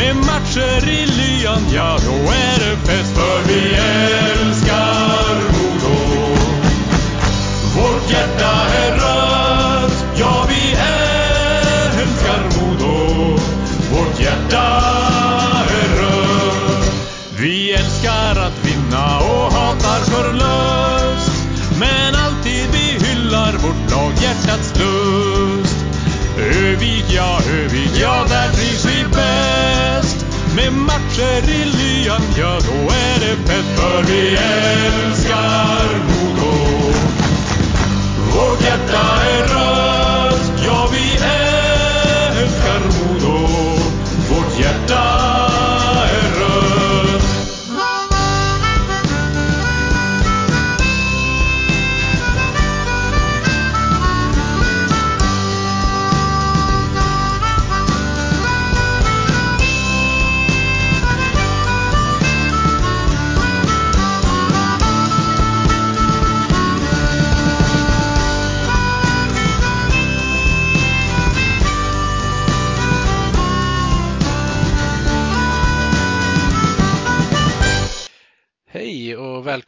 Med matcher i lyan, ja, då är det fest. För vi är. Med i lyan, ja, då är det fett. För vi älskar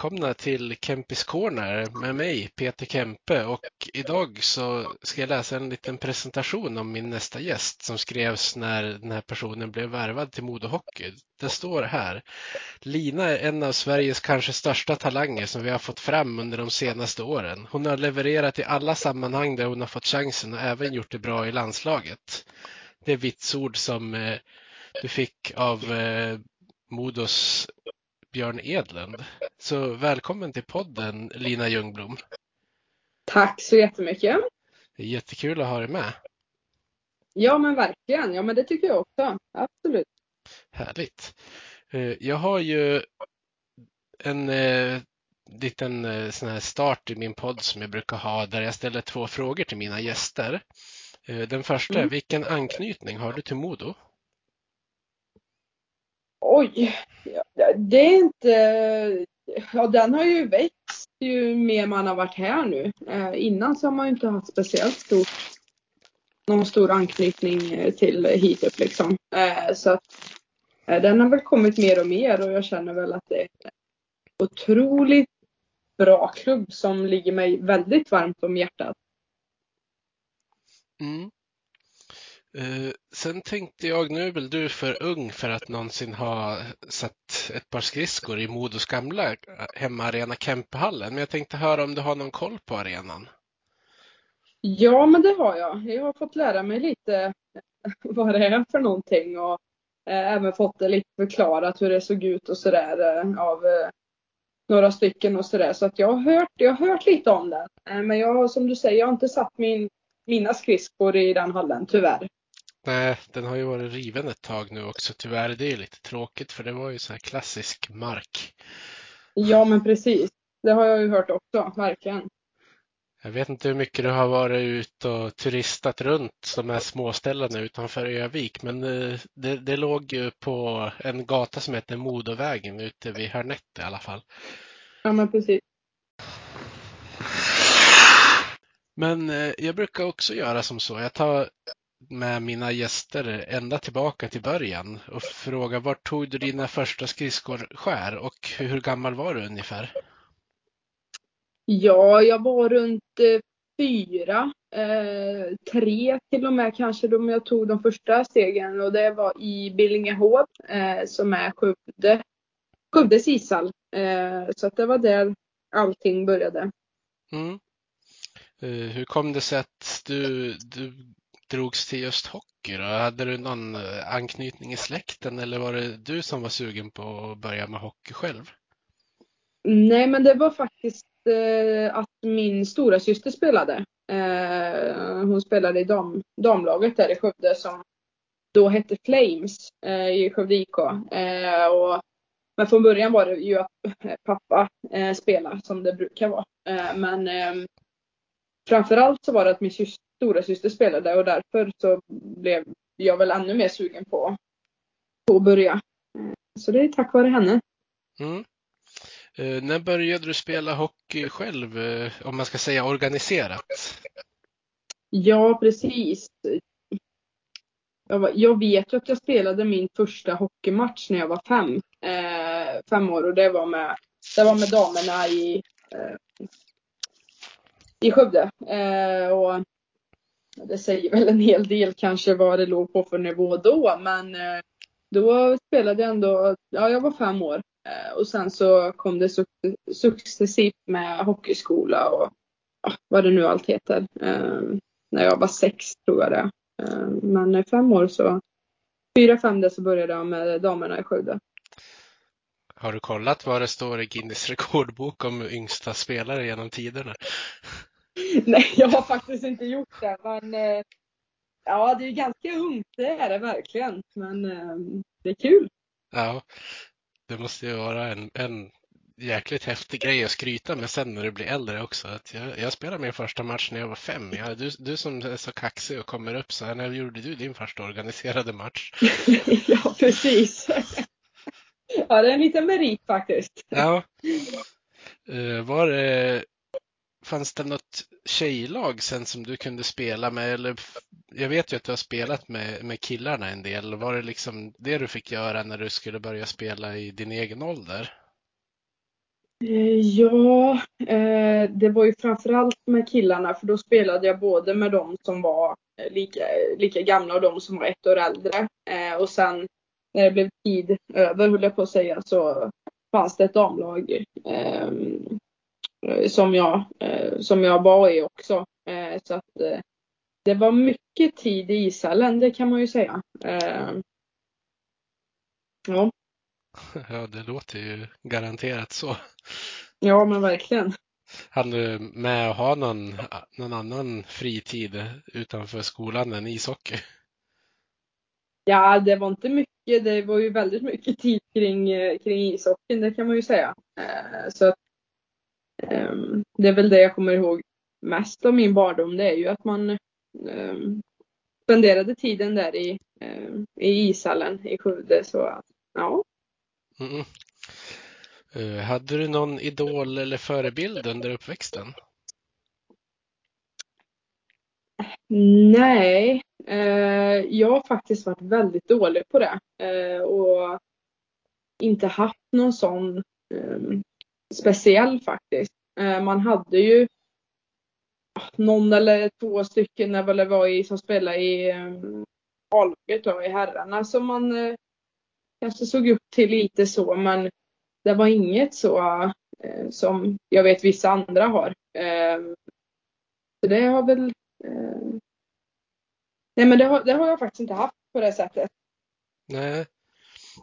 välkomna till Kempis Corner med mig Peter Kempe och idag så ska jag läsa en liten presentation om min nästa gäst som skrevs när den här personen blev värvad till Modo Hockey. Det står här. Lina är en av Sveriges kanske största talanger som vi har fått fram under de senaste åren. Hon har levererat i alla sammanhang där hon har fått chansen och även gjort det bra i landslaget. Det är vitsord som eh, du fick av eh, Modos Björn Edlund. Så välkommen till podden Lina Ljungblom. Tack så jättemycket. Det är jättekul att ha dig med. Ja men verkligen, ja men det tycker jag också. Absolut. Härligt. Eh, Jag har ju en eh, liten eh, sån här start i min podd som jag brukar ha där jag ställer två frågor till mina gäster. Den första är, Mm. vilken anknytning har du till Modo? Oj, ja, det är inte... Ja den har ju växt ju mer man har varit här nu. Eh, innan så har man ju inte haft speciellt stort någon stor anknytning eh, till hit upp liksom. Eh, så att eh, den har väl kommit mer och mer och jag känner väl att det är en otroligt bra klubb som ligger mig väldigt varmt om hjärtat. Mm. Uh, sen tänkte jag, nu är väl du för ung för att någonsin ha satt ett par skridskor i Modos gamla eh, hemmaarena Kempehallen, men jag tänkte höra om du har någon koll på arenan? Ja, men det har jag. Jag har fått lära mig lite vad det är för någonting och eh, även fått det lite förklarat hur det såg ut och sådär eh, av eh, några stycken och sådär. Så att jag har hört, jag har hört lite om den. Eh, men jag har som du säger, jag har inte satt min, mina skridskor i den hallen tyvärr. Nej, den har ju varit riven ett tag nu också tyvärr. Det är lite tråkigt för det var ju så här klassisk mark. Ja, men precis. Det har jag ju hört också, verkligen. Jag vet inte hur mycket du har varit ute och turistat runt de här småställena utanför Övik, men eh, det, det låg ju på en gata som heter Modovägen ute vid Hörnett i alla fall. Ja, men precis. Men eh, jag brukar också göra som så. Jag tar med mina gäster ända tillbaka till början och frågar var tog du dina första skridskor skär och hur gammal var du ungefär? Ja, jag var runt eh, fyra, eh, tre till och med kanske då jag tog de första stegen och det var i Billingehov eh, som är Skövde, Skövdes ishall. Eh, så att det var där allting började. Mm. Eh, Hur kom det sig att du, du drogs till just hockey då? Hade du någon eh, anknytning i släkten eller var det du som var sugen på att börja med hockey själv? Nej, men det var faktiskt eh, att min stora syster spelade. Eh, hon spelade i dam, damlaget där i Skövde som då hette Flames eh, i Skövde IK. Eh, och, men från början var det ju att eh, pappa eh, spelade som det brukar vara. Eh, men eh, framförallt så var det att min syster, stora syster spelade och därför så blev jag väl ännu mer sugen på, på att börja. Så det är tack vare henne. Mm. Eh, när började du spela hockey själv, eh, om man ska säga organiserat? Ja, precis. Jag, var, jag vet ju att jag spelade min första hockeymatch när jag var fem, eh, fem år och det var med, det var med damerna i, eh, i Skövde. Eh, och det säger väl en hel del kanske vad det låg på för nivå då, men eh, då spelade jag ändå, ja jag var fem år. Eh, och sen så kom det successivt med hockeyskola och ja, vad det nu allt heter. Eh, när jag var sex tror jag det. Eh, men fem år så, fyra, fem där så började jag med damerna i Skövde. Har du kollat vad det står i Guinness rekordbok om yngsta spelare genom tiderna? Nej, jag har faktiskt inte gjort det, men ja, det är ganska ungt, det är det verkligen. Men det är kul. Ja, det måste ju vara en, en jäkligt häftig grej att skryta med sen när du blir äldre också. Att jag, jag spelade min första match när jag var fem. Ja, du, du som är så kaxig och kommer upp så här, när gjorde du din första organiserade match? ja, precis. ja, det är en liten merit faktiskt. Ja. Uh, var det, fanns det något tjejlag sen som du kunde spela med? Eller, jag vet ju att du har spelat med, med killarna en del. Var det liksom det du fick göra när du skulle börja spela i din egen ålder? Eh, ja, eh, det var ju framförallt med killarna för då spelade jag både med de som var eh, lika, lika gamla och de som var ett år äldre. Eh, och sen när det blev tid över, höll jag på att säga, så fanns det ett damlag ehm, som, jag, som jag var i också. Så att det var mycket tid i ishallen, det kan man ju säga. Ja. Ja, det låter ju garanterat så. Ja, men verkligen. Hann du med att ha någon, någon annan fritid utanför skolan än ishockey? Ja, det var inte mycket. Det var ju väldigt mycket tid kring, kring ishockeyn, det kan man ju säga. Eh, så att, det är väl det jag kommer ihåg mest av min barndom. Det är ju att man ehm, spenderade tiden där i, ehm, i ishallen i Skövde. Så ja, Mm. Uh, hade du någon idol eller förebild under uppväxten? Nej, uh, jag har faktiskt varit väldigt dålig på det uh, och inte haft någon sån um, speciell faktiskt. Eh, man hade ju någon eller två stycken när det var i, som spelade i ehm, A-laget i herrarna som man eh, kanske såg upp till lite så men det var inget så eh, som jag vet vissa andra har. Ehm, så det har väl Nej men det har, det har jag faktiskt inte haft på det sättet. Nej.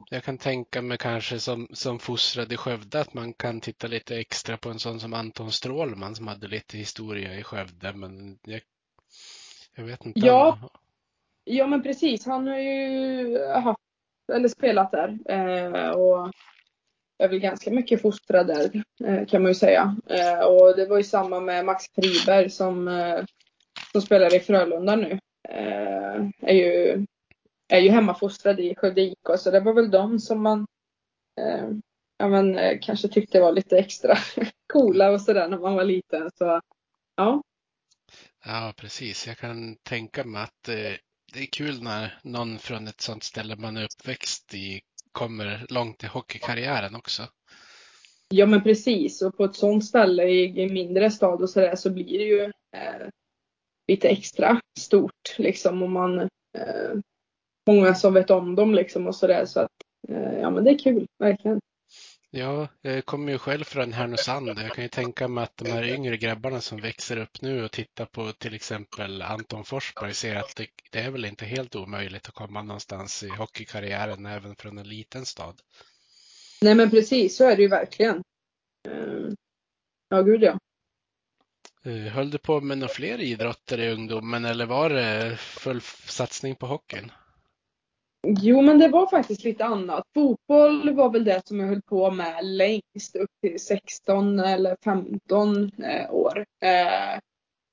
Jag kan tänka mig kanske som, som fostrad i Skövde att man kan titta lite extra på en sån som Anton Strålman som hade lite historia i Skövde men jag, jag vet inte. Ja, ja men precis. Han har ju haft eller spelat där. Eh, och är väl ganska mycket fostrad där eh, kan man ju säga. Eh, och det var ju samma med Max Friberg som, eh, som spelar i Frölunda nu. Är ju, är ju hemmafostrad i Skövde IK så det var väl de som man eh, ja, men, kanske tyckte var lite extra coola och sådär när man var liten. Så ja. Ja, precis. Jag kan tänka mig att det är kul när någon från ett sånt ställe man är uppväxt i kommer långt i hockeykarriären också. Ja men precis och på ett sånt ställe i en mindre stad och sådär så blir det ju eh, lite extra stort liksom om man eh, många som vet om dem liksom och sådär så att eh, ja men det är kul verkligen. Ja, jag kommer ju själv från Härnösand. Jag kan ju tänka mig att de här yngre grabbarna som växer upp nu och tittar på till exempel Anton Forsberg ser att det, det är väl inte helt omöjligt att komma någonstans i hockeykarriären även från en liten stad. Nej men precis, så är det ju verkligen. Eh, ja, gud ja. Eh, höll du på med några fler idrotter i ungdomen eller var det full satsning på hockeyn? Jo, men det var faktiskt lite annat. Fotboll var väl det som jag höll på med längst, upp till 16 eller 15 eh, år. Eh,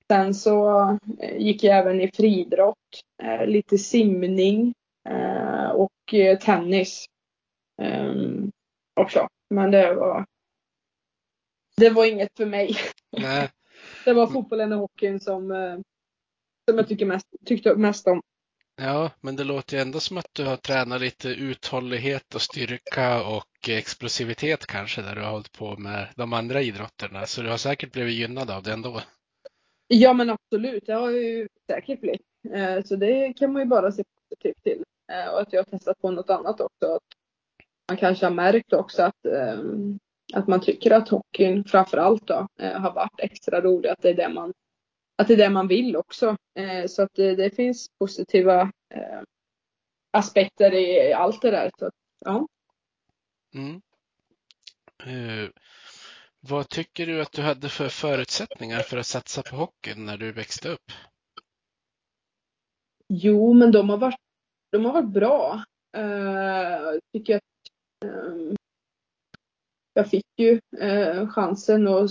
sen så eh, gick jag även i friidrott, eh, lite simning eh, och eh, tennis också. Men det var det var inget för mig. Nej. det var fotbollen och hockeyn som, som jag tycker mest, tyckte mest om. Ja, men det låter ju ändå som att du har tränat lite uthållighet och styrka och explosivitet kanske där du har hållit på med de andra idrotterna. Så du har säkert blivit gynnad av det ändå. Ja, men absolut. Det har jag ju säkert blivit. Eh, så det kan man ju bara se positivt till. Eh, och att jag har testat på något annat också. Man kanske har märkt också att, eh, att man tycker att hockeyn framför allt då har varit extra rolig. Att det är det man att det är det man vill också. Eh, så att det, det finns positiva eh, aspekter i, allt det där. Så, ja. Mm. Uh, vad tycker du att du hade för förutsättningar för att satsa på hockeyn när du växte upp? Jo, men de har varit, de har varit bra. Uh, tycker att um, jag fick ju eh, chansen att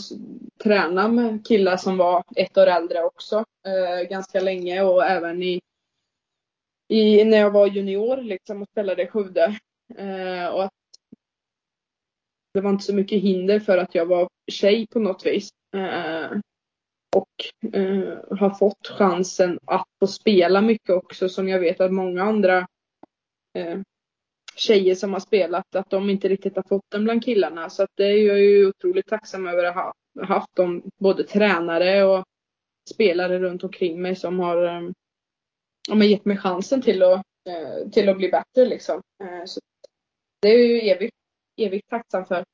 träna med killar som var ett år äldre också eh, ganska länge och även i, i, när jag var junior liksom och spelade i Skövde. Eh, och att det var inte så mycket hinder för att jag var tjej på något vis. Eh, och eh, har fått chansen att få spela mycket också som jag vet att många andra eh, tjejer som har spelat att de inte riktigt har fått den bland killarna. Så att det är jag ju otroligt tacksam över att ha haft dem, både tränare och spelare runt omkring mig som har ehm, ja, gett mig chansen till att, eh, till att bli bättre liksom. Eh, så det är jag ju evigt, evigt tacksam för.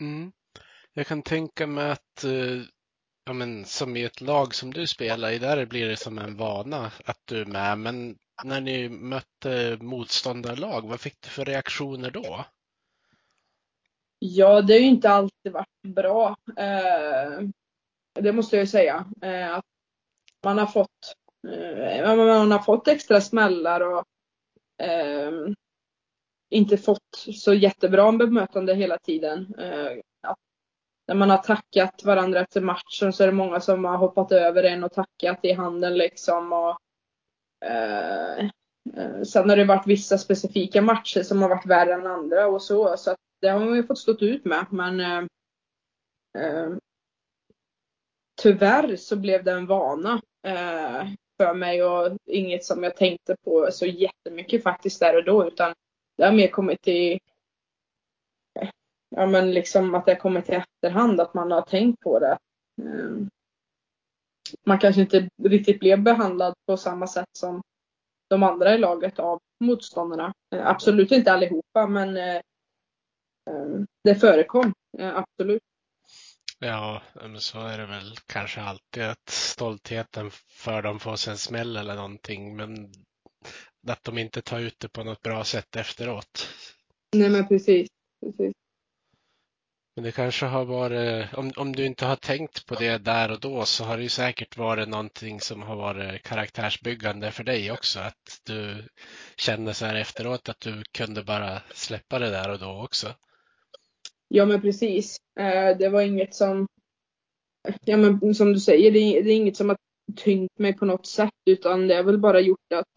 Mm. Jag kan tänka mig att eh, ja, men, som i ett lag som du spelar i, där blir det som en vana att du är med. Men när ni mötte motståndarlag, vad fick du för reaktioner då? Ja, det har ju inte alltid varit bra. Eh, det måste jag ju säga. Eh, att man har fått eh, man har fått extra smällar och eh, inte fått så jättebra bemötande hela tiden. Eh, när man har tackat varandra efter matchen så är det många som har hoppat över en och tackat i handen liksom. Och, Eh, eh, sen har det varit vissa specifika matcher som har varit värre än andra och så. Så att det har man ju fått stå ut med. Men eh, eh, tyvärr så blev det en vana eh, för mig och inget som jag tänkte på så jättemycket faktiskt där och då. Utan det har mer kommit till ja men liksom att det har kommit i efterhand att man har tänkt på det. Eh, man kanske inte riktigt blev behandlad på samma sätt som de andra i laget av motståndarna. Eh, absolut inte allihopa, men eh, eh, det förekom absolut. Ja, men så är det väl kanske alltid att stoltheten för dem får sig en smäll eller någonting, men att de inte tar ut det på något bra sätt efteråt. Nej, men precis. precis. Men det kanske har varit, om, om du inte har tänkt på det där och då så har det ju säkert varit någonting som har varit karaktärsbyggande för dig också. Att du känner så här efteråt att du kunde bara släppa det där och då också. Ja men precis. Eh, det var inget som, ja men som du säger, det är, inget som har tyngt mig på något sätt utan det har väl bara gjort att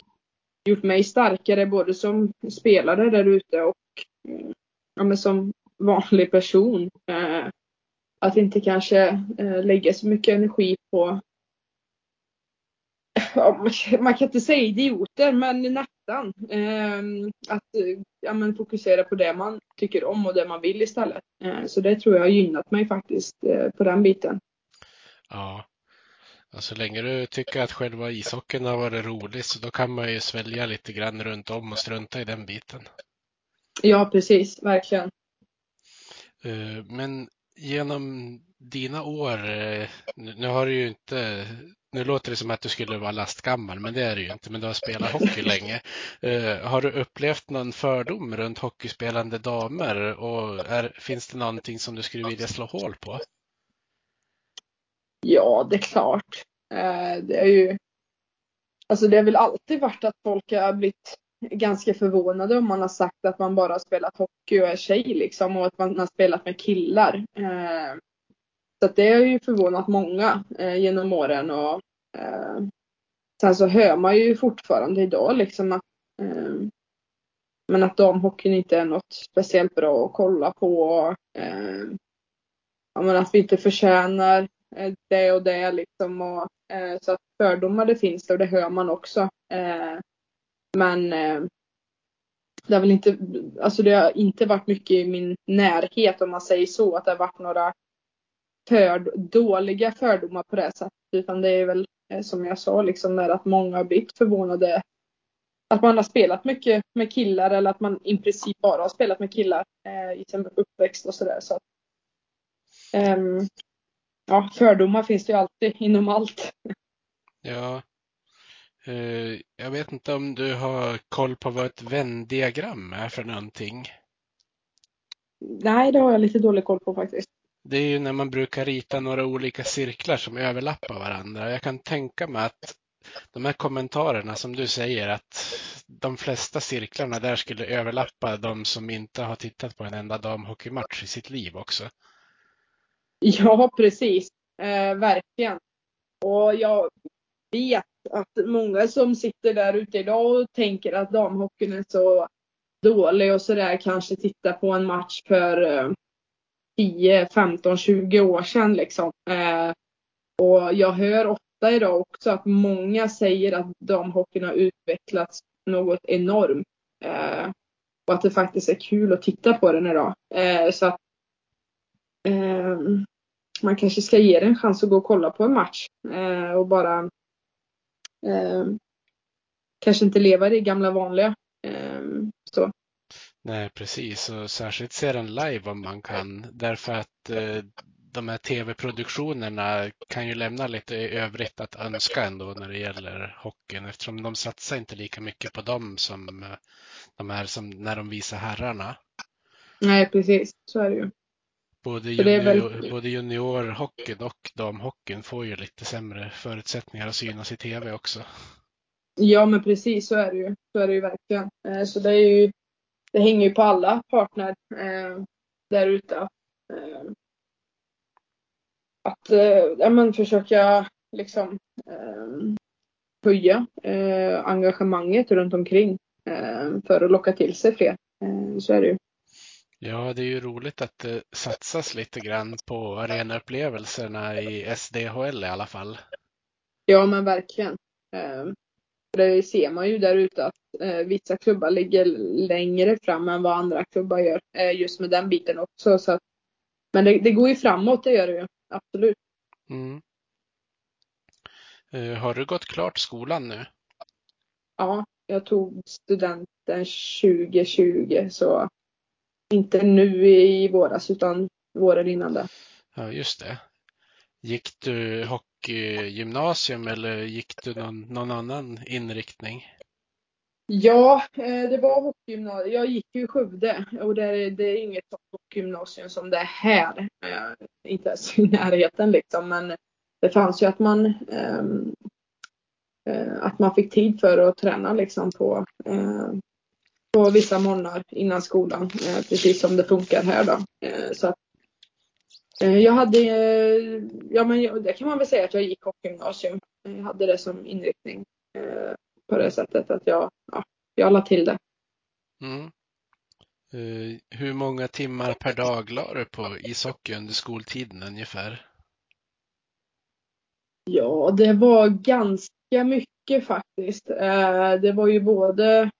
gjort mig starkare både som spelare där ute och ja, men som vanlig person. Eh, att inte kanske eh, lägga så mycket energi på man kan inte säga idioter, men nästan. Eh, att ja, men fokusera på det man tycker om och det man vill istället. så det tror jag har gynnat mig faktiskt på den biten. Ja, så länge du tycker att själva ishockeyn har varit rolig så då kan man ju svälja lite grann runt om och strunta i den biten. Ja, precis, verkligen. Eh, men genom dina år, eh, nu har du ju inte, nu låter det som att du skulle vara lastgammal, men det är du ju inte, men du har spelat hockey länge. Eh, har du upplevt någon fördom runt hockeyspelande damer och är, finns det någonting som du skulle vilja slå hål på? Ja, det är klart. Det är ju, alltså det har väl alltid varit att folk har blivit ganska förvånade om man har sagt att man bara har spelat hockey och är tjej liksom och att man har spelat med killar. Eh, så att det har ju förvånat många eh, genom åren och eh, sen så hör man ju fortfarande idag liksom att men att damhockeyn inte är något speciellt bra att kolla på. Ja, men att vi inte förtjänar det och det liksom. Och, eh, så att fördomar det finns det och det hör man också. Men eh, det har väl inte, alltså det har inte varit mycket i min närhet om man säger så, att det har varit några för, dåliga fördomar på det sättet. Utan det är väl eh, som jag sa, liksom där att många har blivit förvånade att man har spelat mycket med killar eller att man i princip bara har spelat med killar eh, i sin uppväxt och sådär. Så, um, ja, fördomar finns det ju alltid inom allt. Ja. Uh, jag vet inte om du har koll på vad ett vändiagram är för någonting? Nej, det har jag lite dålig koll på faktiskt. Det är ju när man brukar rita några olika cirklar som överlappar varandra. Jag kan tänka mig att de här kommentarerna som du säger att de flesta cirklarna där skulle överlappa de som inte har tittat på en enda damhockeymatch i sitt liv också. Ja, precis. Eh, verkligen. Och jag vet att många som sitter där ute idag och tänker att damhockeyn är så dålig och sådär kanske tittar på en match för 10, 15, 20 år sedan liksom. Eh, och jag hör ofta idag också att många säger att damhockeyn har utvecklats något enormt. Eh, och att det faktiskt är kul att titta på den idag. Eh, så att man kanske ska ge den en chans att gå och kolla på en match och bara kanske inte leva det gamla vanliga. Eh, så. Nej, precis. Och särskilt se den live om man kan. Därför att eh, de här tv-produktionerna kan ju lämna lite övrigt att önska ändå när det gäller hockeyn eftersom de satsar inte lika mycket på dem som eh, de här som när de visar herrarna. Nej, precis. Så är det ju. Både, junior, väl- både juniorhockeyn och damhockeyn får ju lite sämre förutsättningar att synas i tv också. Ja, men precis så är det ju. Så är det ju verkligen. Eh, så det är ju, det hänger ju på alla partner eh, där ute. Eh, att eh, ja, men försöka liksom eh, höja engagemanget runt omkring för att locka till sig fler. Så är det ju. Ja, det är ju roligt att det satsas lite grann på arenaupplevelserna i SDHL i alla fall. Ja, men verkligen. Eh, det ser man ju där ute att eh, vissa klubbar ligger längre fram än vad andra klubbar gör. Eh, just med den biten också. Så men det, det går ju framåt, det gör det ju. Absolut. Mm. Eh, Har du gått klart skolan nu? Ja, jag tog studenten 2020 så inte nu i våras utan våren innan det. Ja, just det. Gick du hockeygymnasium eller gick du någon, någon annan inriktning? Ja, eh, det var hockeygymnasium. Jag gick ju i Skövde och det är, det inget hockeygymnasium som det är här. Eh, Inte ens i närheten liksom, men det fanns ju att man ehm, eh, att man fick tid för att träna liksom på, på vissa morgnar innan skolan, eh, precis som det funkar här då. Eh, så att, eh, jag hade, ja men det kan man väl säga att jag gick hockeygymnasium. Jag hade det som inriktning på det sättet att jag, ja, jag la till det. Mm. Hur många timmar per dag la du på ishockey under skoltiden ungefär? Ja, det var ganska mycket faktiskt. Det var ju både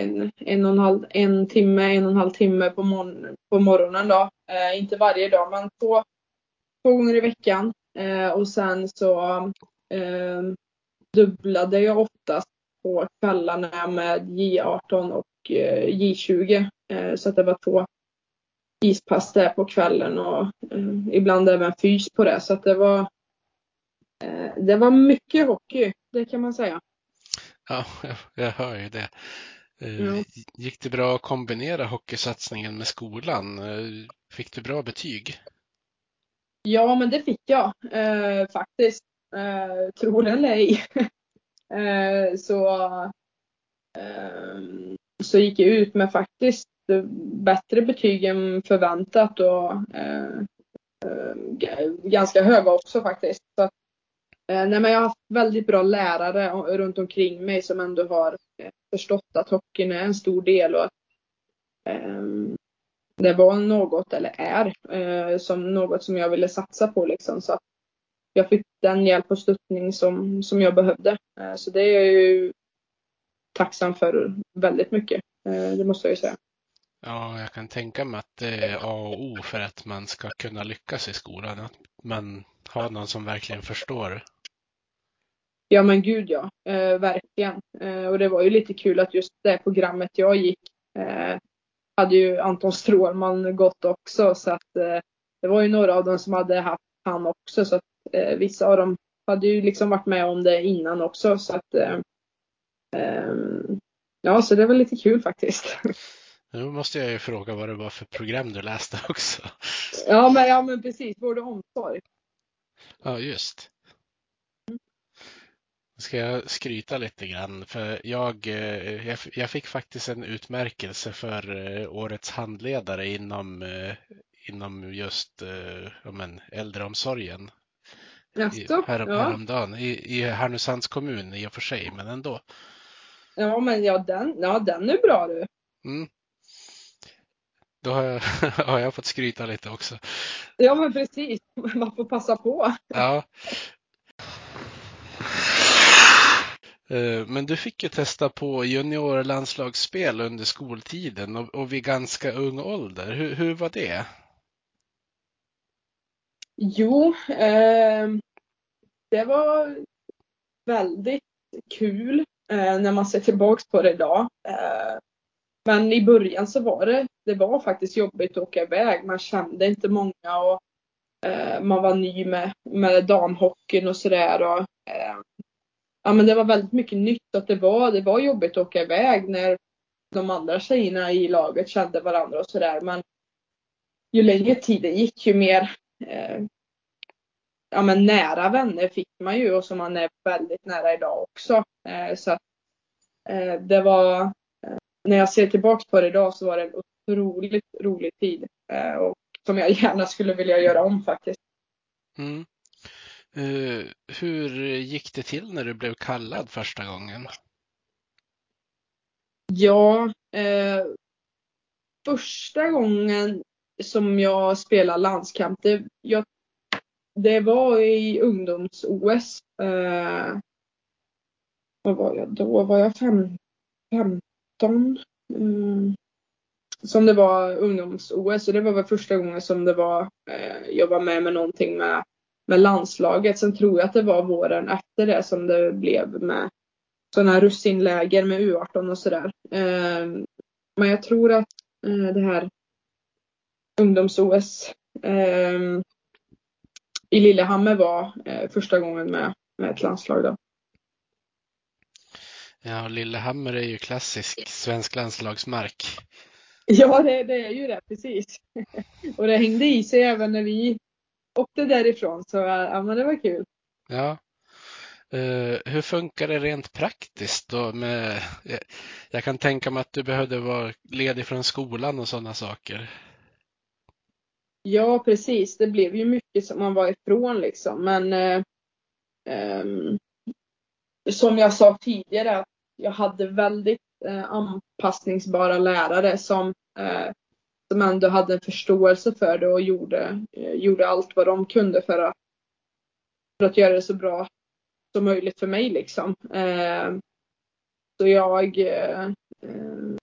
en, en, och en, halv, en timme, en och en halv timme på, morgon, på morgonen då. Eh, inte varje dag, men två, två gånger i veckan. Eh, och sen så eh, dubblade jag oftast på kvällarna med J18 och eh, J20. Eh, så att det var två ispass där på kvällen och eh, ibland även fys på det. Så att det var eh, det var mycket hockey, det kan man säga. Ja, jag hör ju det. Ja. Gick det bra att kombinera hockeysatsningen med skolan? Eh, Fick du bra betyg? Ja, men det fick jag eh, faktiskt. Eh, tror det eller ej. Eh, så, eh, så gick jag ut med faktiskt bättre betyg än förväntat och eh, ganska höga också faktiskt. Så att, eh, nej, men jag har haft väldigt bra lärare runt omkring mig som ändå har förstått att hockeyn är en stor del och att ehm, det var något, eller är, eh, som något som jag ville satsa på liksom. Så att jag fick den hjälp och stöttning som, som jag behövde. Eh, så det är jag ju tacksam för väldigt mycket. Eh, det måste jag ju säga. Ja, jag kan tänka mig att det är A och O för att man ska kunna lyckas i skolan. Att man har någon som verkligen förstår. Ja men gud ja, eh, verkligen. Eh, och det var ju lite kul att just det programmet jag gick eh, hade ju Anton Strålman gått också så att eh, det var ju några av dem som hade haft han också så att eh, vissa av dem hade ju liksom varit med om det innan också så att eh, ja så det var lite kul faktiskt. Nu måste jag ju fråga vad det var för program du läste också. Ja, men, ja, men precis. Vård och omsorg. Ja, just. Ska jag skryta lite grann? För jag, eh, jag, jag fick faktiskt en utmärkelse för eh, årets handledare inom, eh, inom just ja, men, äldreomsorgen. Jaså? Härom, ja. Häromdagen. I, I Härnösands kommun i och för sig, men ändå. Ja, men ja, den, ja, den är bra du. Mm. Då har jag, har jag fått skryta lite också. Ja, men precis. Man får passa på. Ja. Eh, Eh, men du fick ju testa på juniorlandslagsspel under skoltiden och, och vid ganska ung ålder. Hur, hur var det? Jo, eh, det var väldigt kul eh, när man ser tillbaks på det idag. Eh, men i början så var det, det var faktiskt jobbigt att åka iväg. Man kände inte många och eh, man var ny med, med damhockeyn och sådär. Och, eh, ja men det var väldigt mycket nytt att det var, det var jobbigt att åka iväg när de andra tjejerna i laget kände varandra och sådär. Men ju längre tiden gick ju mer eh, ja, men nära vänner fick man ju och som man är väldigt nära idag också. Eh, så att, eh, det var eh, när jag ser tillbaks på det idag så var det en otroligt rolig tid. Eh, och som jag gärna skulle vilja göra om faktiskt. Mm. Uh, hur gick det till när du blev kallad första gången? Ja, eh, första gången som jag spelade landskamp, det, jag, det var i ungdoms-OS. Eh, vad var jag då? Var jag fem, fem, 2019 mm, som det var ungdoms-OS och det var väl första gången som det var eh, jag var med med någonting med, med landslaget. Sen tror jag att det var våren efter det som det blev med sådana russinläger med U18 och sådär. Eh, men jag tror att eh, det här ungdoms-OS eh, i Lillehammer var första gången med, med ett landslag då. Ja, Lillehammer är ju klassisk svensk landslagsmark. Ja, det, det är ju det, precis. Och det hängde i sig även när vi åkte därifrån, så ja, men det var kul. Ja. Uh, hur funkar det rent praktiskt då? Med, jag, jag kan tänka mig att du behövde vara ledig från skolan och sådana saker. Ja, precis. Det blev ju mycket som man var ifrån liksom. Men uh, um, som jag sa tidigare, jag hade väldigt eh, anpassningsbara lärare som, eh, som ändå hade en förståelse för det och gjorde, eh, gjorde allt vad de kunde för att, för att göra det så bra som möjligt för mig liksom. Eh, så jag eh, eh,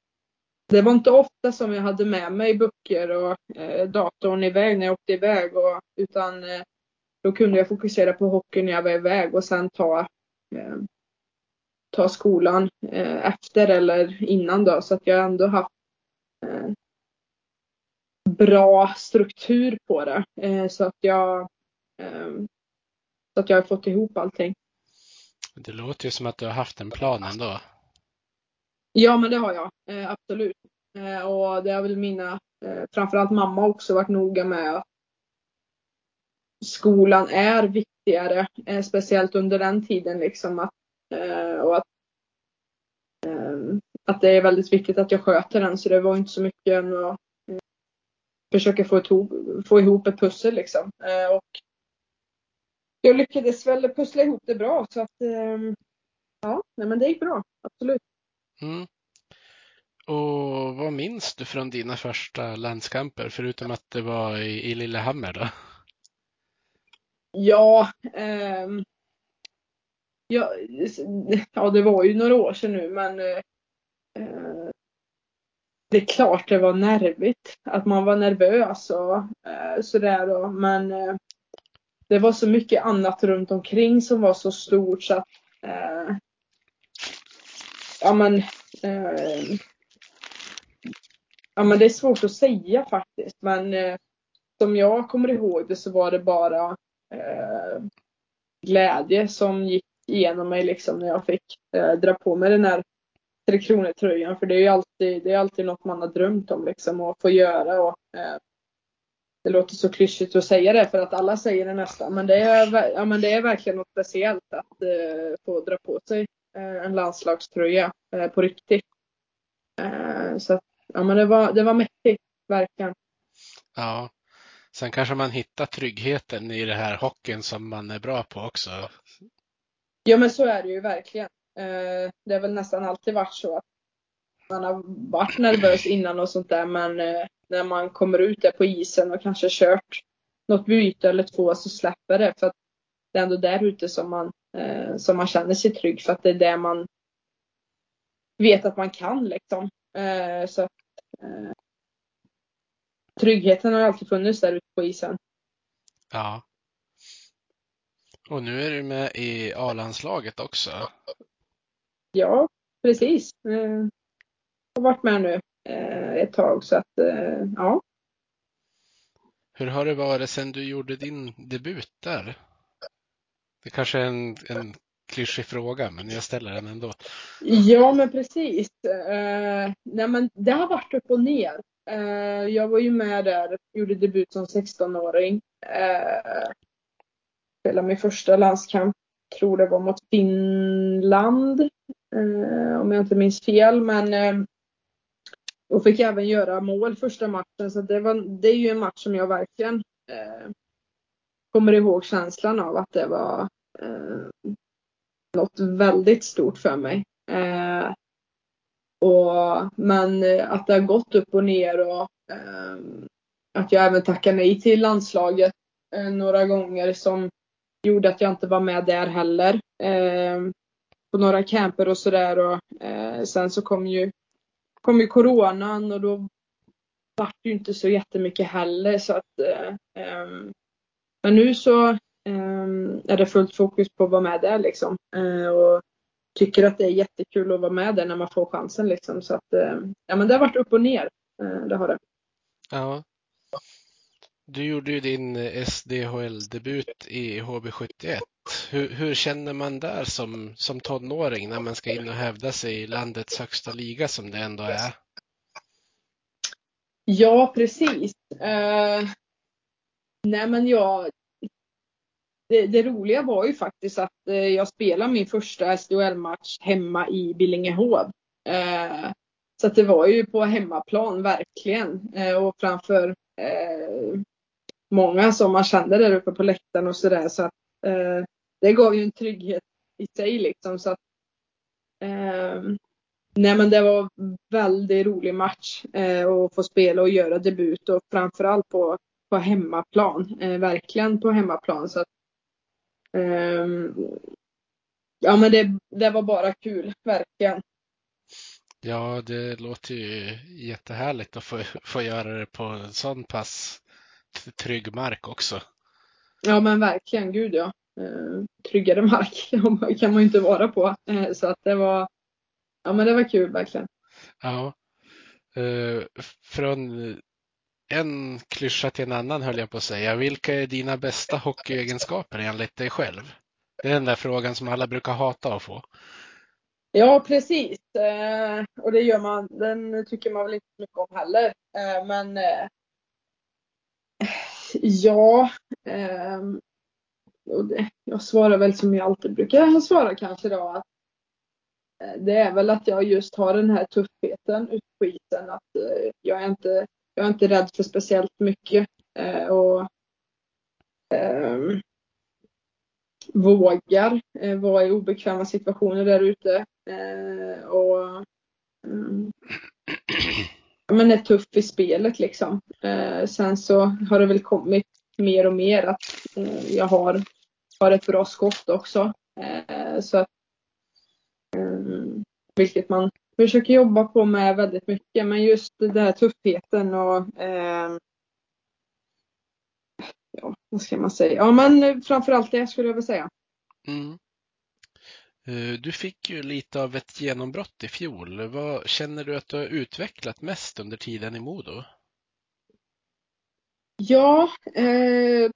det var inte ofta som jag hade med mig böcker och eh, datorn iväg när jag åkte iväg och, utan eh, då kunde jag fokusera på hockeyn när jag var iväg och sen ta eh, ta skolan eh, efter eller innan då så att jag ändå haft eh, bra struktur på det eh, så att jag eh, så att jag har fått ihop allting. Det låter ju som att du har haft en plan ändå. Ja, men det har jag eh, absolut. Eh, och det har väl mina, framförallt mamma också varit noga med att skolan är viktigare, speciellt under den tiden liksom att och att, eh, att det är väldigt viktigt att jag sköter den. Så det var inte så mycket än att eh, försöka få ihop, få ihop ett pussel liksom. Eh, och jag lyckades väl pussla ihop det bra så att eh, ja, nej, men det gick bra. Absolut. Mm. Och vad minns du från dina första landskamper förutom att det var i, i Lillehammer då? Ja, ehm, ja, ja, det var ju några år sedan nu men eh, eh, det är klart det var nervigt. Att man var nervös och eh, sådär då. Men eh, det var så mycket annat runt omkring som var så stort så att eh, ja men eh, ja men det är svårt att säga faktiskt men eh, som jag kommer ihåg det så var det bara eh, glädje som gick igenom mig liksom när jag fick eh, dra på mig den här Tre Kronor-tröjan för det är ju alltid, det är alltid något man har drömt om liksom att få göra och eh, det låter så klyschigt att säga det för att alla säger det nästan men det är, ja, men det är verkligen något speciellt att eh, få dra på sig eh, en landslagströja eh, på riktigt. Eh, så ja men det var, det var mäktigt, verkligen. Ja. Sen kanske man hittar tryggheten i det här hockeyn som man är bra på också. Ja men så är det ju verkligen. Eh, det har väl nästan alltid varit så att man har varit nervös innan och sånt där men eh, när man kommer ut där på isen och kanske kört något byte eller två så släpper det för att det är ändå där ute som man, eh, som man känner sig trygg för att det är det man vet att man kan liksom. Så att, tryggheten har alltid funnits där ute på isen. Ja. Och nu är du med i A-landslaget också. Ja, precis. Jag har varit med nu ett tag så att ja. Hur har det varit sedan du gjorde din debut där? Det kanske är en, en klyschig fråga, men jag ställer den ändå. Ja, men precis. Eh, nej, men det har varit upp och ner. Eh, jag var ju med där, gjorde debut som 16-åring. Eh, spelade min första landskamp, tror det var mot Finland. Eh, om jag inte minns fel, men eh, och fick även göra mål första matchen. Så det, var, det är ju en match som jag verkligen eh, kommer ihåg känslan av att det var eh, något väldigt stort för mig. Eh, och, men eh, att det har gått upp och ner och eh, att jag även tackade nej till landslaget eh, några gånger som gjorde att jag inte var med där heller. Eh, på några camper och sådär och eh, sen så kom ju, kom ju coronan och då vart det ju inte så jättemycket heller så att eh, ehm, men nu så ehm, är det fullt fokus på att vara med där liksom. Eh, och tycker att det är jättekul att vara med där när man får chansen liksom. Så att, eh, ja men det har varit upp och ner. Eh, det har det. Ja. Du gjorde ju din eh, SDHL-debut i HB71. Hur, hur, känner man där som, som tonåring när man ska in och hävda sig i landets högsta liga som det ändå är? Ja, precis. Uh, nej, men jag, det, det, roliga var ju faktiskt att uh, jag spelade min första SDHL-match hemma i Billingehov. Uh, så att det var ju på hemmaplan verkligen och framför många som man kände där uppe på läktaren och sådär. Så att eh, det gav ju en trygghet i sig liksom. Så att, eh, nej men det var väldigt rolig match eh, att få spela och göra debut och framförallt på, på hemmaplan. Eh, verkligen på hemmaplan. Så att, ehm, ja men det, det var bara kul, verkligen. Ja, det låter ju jättehärligt att få, få göra det på en sån pass trygg mark också. Ja men verkligen, gud ja. Uh, tryggare mark kan man ju inte vara på. Uh, så att det var, ja men det var kul verkligen. Ja. Uh, från en klyscha till en annan höll jag på att säga. Vilka är dina bästa hockeyegenskaper enligt dig själv? Det är den där frågan som alla brukar hata att få. Ja, precis. Eh, och det gör man. Den tycker man väl inte mycket om heller. Eh, men eh, ja. Eh, och det, jag svarar väl som jag alltid brukar svara kanske då. Att eh, det är väl att jag just har den här tuffheten ute på isen. Att eh, jag är inte, jag är inte rädd för speciellt mycket. Eh, och ehm, vågar eh, vara i obekväma situationer där ute. Eh, och mm men är tuff i spelet liksom. Eh, sen så har det väl kommit mer och mer att eh, jag har, har ett bra skott också. Eh, så att, eh, vilket man försöker jobba på med väldigt mycket. Men just den här tuffheten och eh, ja, vad ska man säga? Ja, men framförallt det skulle jag vilja säga. Mm. Eh, du fick ju lite av ett genombrott i fjol. Vad känner du att du har utvecklat mest under tiden i Modo? Ja, eh,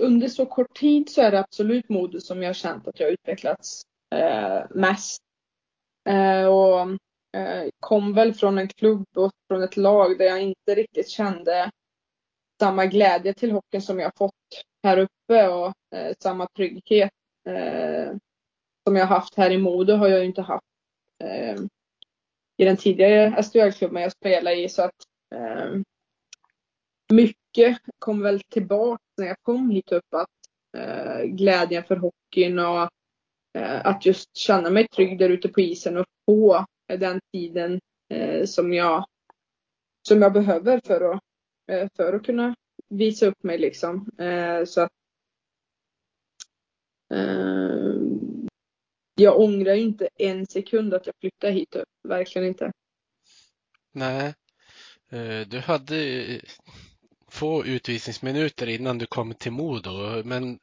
under så kort tid så är det absolut Modo som jag har känt att jag har utvecklats eh, mest. Eh, och eh, kom väl från en klubb och från ett lag där jag inte riktigt kände samma glädje till hockeyn som jag fått här uppe och eh, samma trygghet eh, som jag haft här i Modo har jag ju inte haft eh, i den tidigare SDHL-klubben jag spelade i. Så att eh, mycket kom väl tillbaka när jag kom hit upp. Att eh, glädjen för hockeyn och eh, att just känna mig trygg där ute på isen och få den tiden eh, som, jag, som jag behöver för att, eh, för att kunna visa upp mig liksom. Eh, så att eh, jag ångrar inte en sekund att jag flyttade hit upp. Verkligen inte. Nej. Eh, du hade få utvisningsminuter innan du kom till Modo, men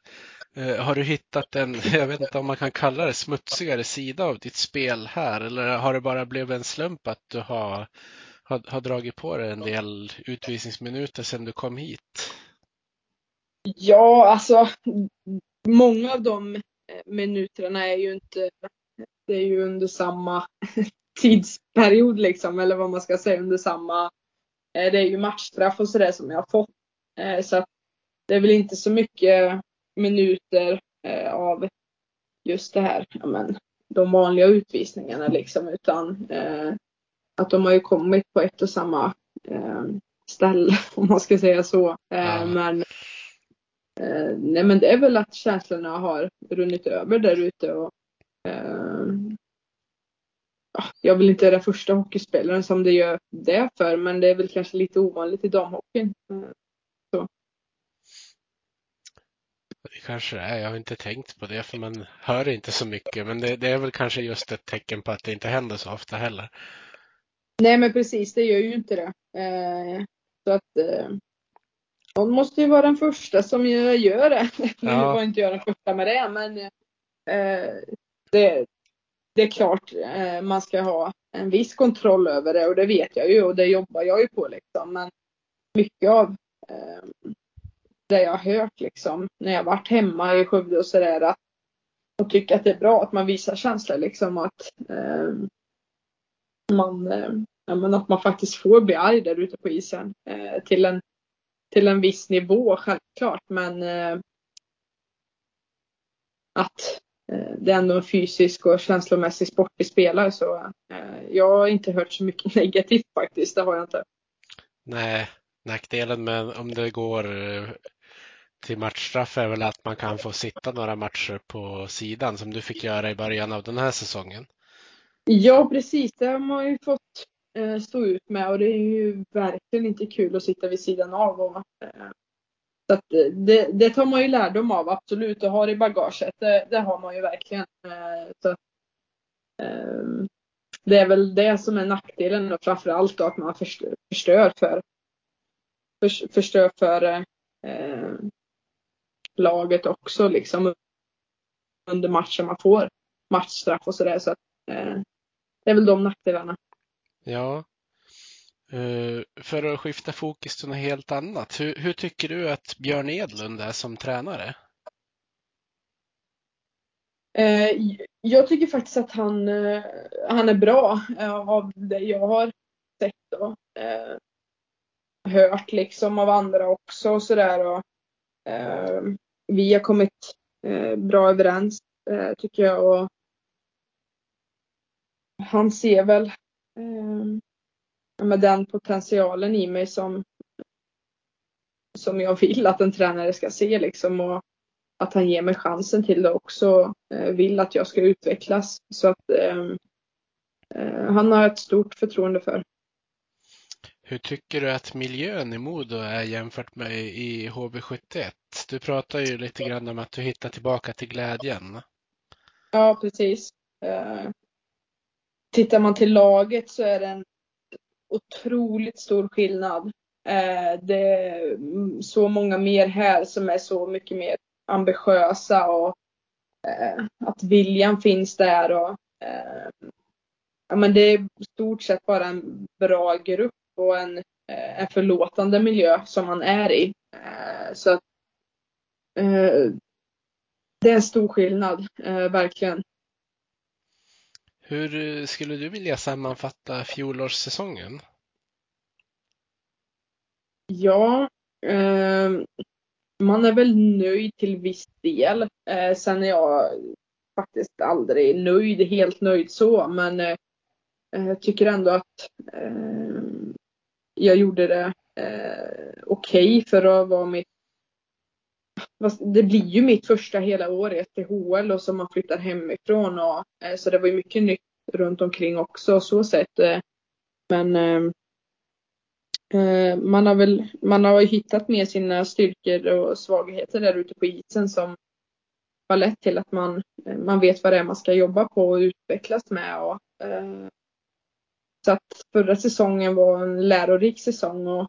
eh, har du hittat en, jag vet inte om man kan kalla det smutsigare sida av ditt spel här eller har det bara blivit en slump att du har, har, har dragit på dig en del utvisningsminuter sedan du kom hit? Ja, alltså många av de minuterna är ju inte, det är ju under samma tidsperiod liksom, eller vad man ska säga, under samma, eh, det är ju matchstraff och sådär som jag har fått. Eh, så att det är väl inte så mycket minuter eh, av just det här, ja men, de vanliga utvisningarna liksom, utan att de har ju kommit på ett och samma ställe, om man ska säga så. Ja. Men Eh, nej men det är väl att känslorna har runnit över där ute och eh, jag vill inte den första hockeyspelaren som det gör det för men det är väl kanske lite ovanligt i damhockeyn. Eh, så. Det kanske det är. Jag har inte tänkt på det för man hör inte så mycket. Men det, det, är väl kanske just ett tecken på att det inte händer så ofta heller. Nej men precis, det gör ju inte det. Eh, så att eh, hon måste ju vara den första som gör det. Ja. Nu var inte jag den första med det, men eh, det, det är klart eh, man ska ha en viss kontroll över det och det vet jag ju och det jobbar jag ju på liksom. Men mycket av eh, det jag har hört liksom när jag varit hemma i Skövde och sådär att och tycker att det är bra att man visar känslor liksom att eh, man, eh, ja, men att man faktiskt får bli arg där ute på isen eh, till en till en viss nivå självklart men eh, att eh, det är ändå en fysisk och känslomässig sportig spelare så eh, jag har inte hört så mycket negativt faktiskt, det har jag inte. Nej, nackdelen med om det går till matchstraff är väl att man kan få sitta några matcher på sidan som du fick göra i början av den här säsongen. Ja, precis. Det har man ju fått Eh, stå ut med och det är ju verkligen inte kul att sitta vid sidan av. Och, eh, så att eh, det, det, tar man ju lärdom av absolut och har i bagaget. Det, det har man ju verkligen. Eh, så, ehm, det är väl det som är nackdelen och framförallt då att man förstör, förstör för, för förstör för eh, laget också liksom under matchen man får matchstraff och sådär. Så att, eh, det är väl de nackdelarna. Ja. Uh, för att skifta fokus till något helt annat. Hur, hur, tycker du att Björn Edlund är som tränare? Uh, jag tycker faktiskt att han, uh, han är bra av det jag har sett och hört liksom av andra också och sådär. Och, vi har kommit bra överens tycker jag. Och, han ser väl med den potentialen i mig som, som jag vill att en tränare ska se liksom och att han ger mig chansen till det också. Eh, vill att jag ska utvecklas. Så att eh, eh han har ett stort förtroende för. Hur tycker du att miljön i Modo är jämfört med i HV71? Du pratar ju lite grann om att du hittar tillbaka till glädjen. Ja, precis. Tittar man till laget så är det en otroligt stor skillnad. Eh, det är så många mer här som är så mycket mer ambitiösa och eh, att viljan finns där. Och, eh, ja, men det är i stort sett bara en bra grupp och en, eh, en förlåtande miljö som man är i. Eh, så att, det är en stor skillnad, verkligen. Hur eh, skulle du vilja sammanfatta fjolårssäsongen? Ja, eh, man är väl nöjd till viss del. Eh, sen är jag faktiskt aldrig nöjd, helt nöjd så, men eh, jag tycker ändå att eh, jag gjorde det eh, okej okay för att vara mitt det blir ju mitt första hela år i ett HL och som man flyttar hemifrån och eh, så det var ju mycket nytt runt omkring också så sett. Eh, men ehm, eh, man har väl man har hittat med sina styrkor och svagheter där ute på isen som har lett till att man, man vet vad det är man ska jobba på och utvecklas med. Och, så att förra säsongen var en lärorik säsong och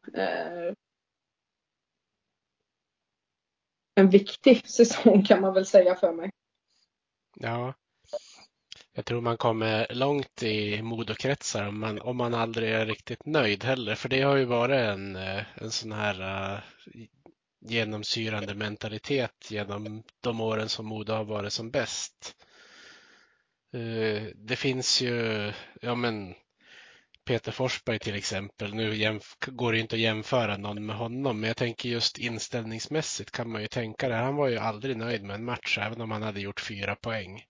en viktig säsong kan man väl säga för mig. Ja. Jag tror man kommer långt i modokretsar om man, om man aldrig är riktigt nöjd heller. För det har ju varit en, eh, en sån här uh, genomsyrande mentalitet genom de åren som Modo har varit som bäst. Uh, det finns ju, ja men Peter Forsberg till exempel. Nu går det inte att jämföra någon med honom, men jag tänker just inställningsmässigt kan man ju tänka det. Han var ju aldrig nöjd med en match, även om han hade gjort fyra poäng.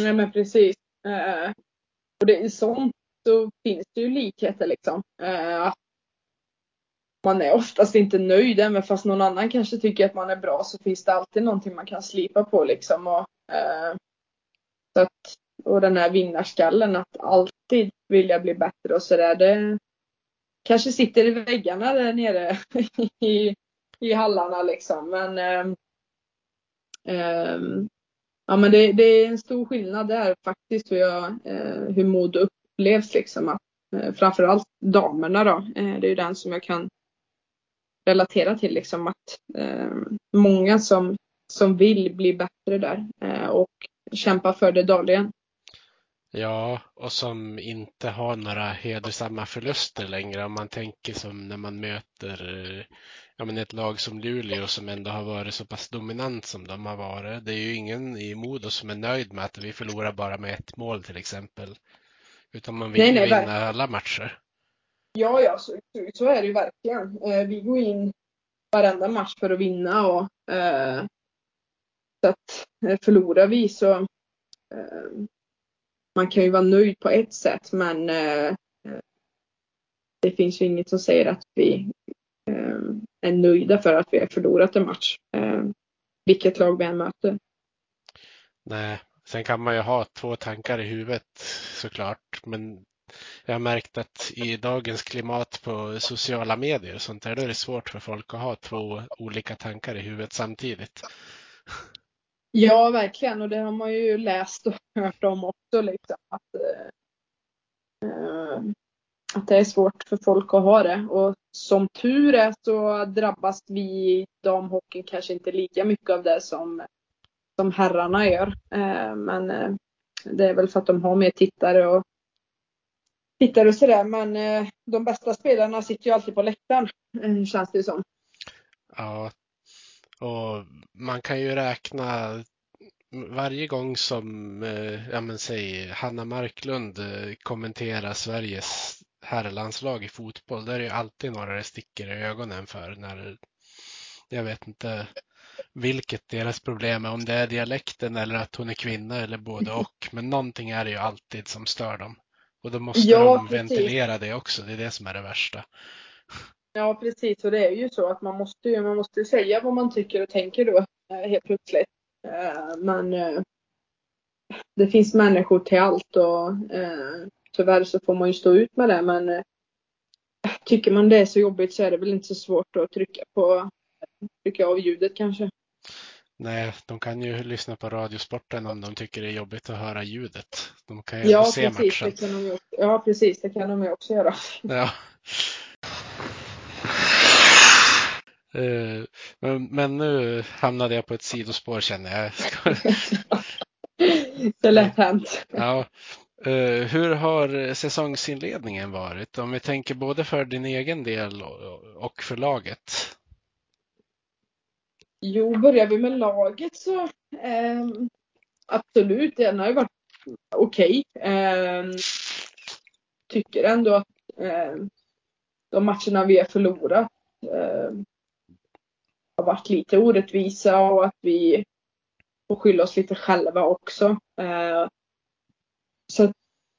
Nej, men precis. Eh, och det, i sånt så finns det ju likheter liksom. Eh, man är oftast inte nöjd, även fast någon annan kanske tycker att man är bra så finns det alltid någonting man kan slipa på liksom. Och, eh, så att, och den här vinnarskallen att alltid vilja bli bättre och sådär. Det kanske sitter i väggarna där nere i, i hallarna liksom. Men, eh, ja, men det, det, är en stor skillnad där faktiskt hur, jag, eh, hur mod upplevs liksom. Att, eh, framförallt damerna då. Eh, det är ju den som jag kan relatera till liksom att eh, många som, som vill bli bättre där eh, och kämpa för det dagligen. Ja, och som inte har några hedersamma förluster längre. Om man tänker som när man möter ja, men ett lag som Luleå som ändå har varit så pass dominant som de har varit. Det är ju ingen i Modo som är nöjd med att vi förlorar bara med ett mål till exempel. Utan man vill nej, nej, vinna verkligen. alla matcher. Ja, ja, så, så är det ju verkligen. Eh, vi går in varenda match för att vinna och eh, så att eh, förlorar vi så eh, man kan ju vara nöjd på ett sätt men eh, det finns ju inget som säger att vi eh, är nöjda för att vi har förlorat en match. Eh, vilket lag vi än möter. Nej, sen kan man ju ha två tankar i huvudet såklart. Men jag har märkt att i dagens klimat på sociala medier och sånt där, då är det svårt för folk att ha två olika tankar i huvudet samtidigt. Ja, verkligen. Och det har man ju läst och hört om också. Liksom, att, eh, eh, att det är svårt för folk att ha det. Och som tur är så drabbas vi i damhockeyn kanske inte lika mycket av det som, som herrarna gör. Eh, men eh, det är väl för att de har mer tittare och tittare och sådär. Men eh, de bästa spelarna sitter ju alltid på läktaren, eh, känns det som. Ja, och man kan ju räkna varje gång som, eh, ja men säg Hanna Marklund eh, kommenterar Sveriges herrlandslag i fotboll, där är det ju alltid några det sticker i ögonen för när, jag vet inte, vilket deras problem är, om det är dialekten eller att hon är kvinna eller både och. Men någonting är det ju alltid som stör dem. Och då måste Ja, de precis. ventilera det också, det är det som är det värsta. Ja, precis. Och det är ju så att man måste man måste säga vad man tycker och tänker då eh, helt plötsligt. Eh, Men eh, det finns människor till allt och tyvärr så får man ju stå ut med det. Men tycker man det är så jobbigt så är det väl inte så svårt att trycka på trycka av ljudet kanske. Nej, de kan ju lyssna på Radiosporten om de tycker det är jobbigt att höra ljudet. De kan ju Ja, se precis. matchen. Det kan de ja, precis. Det kan de ju också göra. Ja. Eh, Men, men nu hamnade jag på ett sidospår känner jag. Det är lätt hänt. Ja. Eh, Hur har säsongsinledningen varit? Om vi tänker både för din egen del och- för laget. Jo, börjar vi med laget så ehm, absolut, den har ju varit okej. Ehm, tycker ändå att ehm, de matcherna vi har förlorat har varit lite orättvisa och att vi får skylla oss lite själva också. Eh, så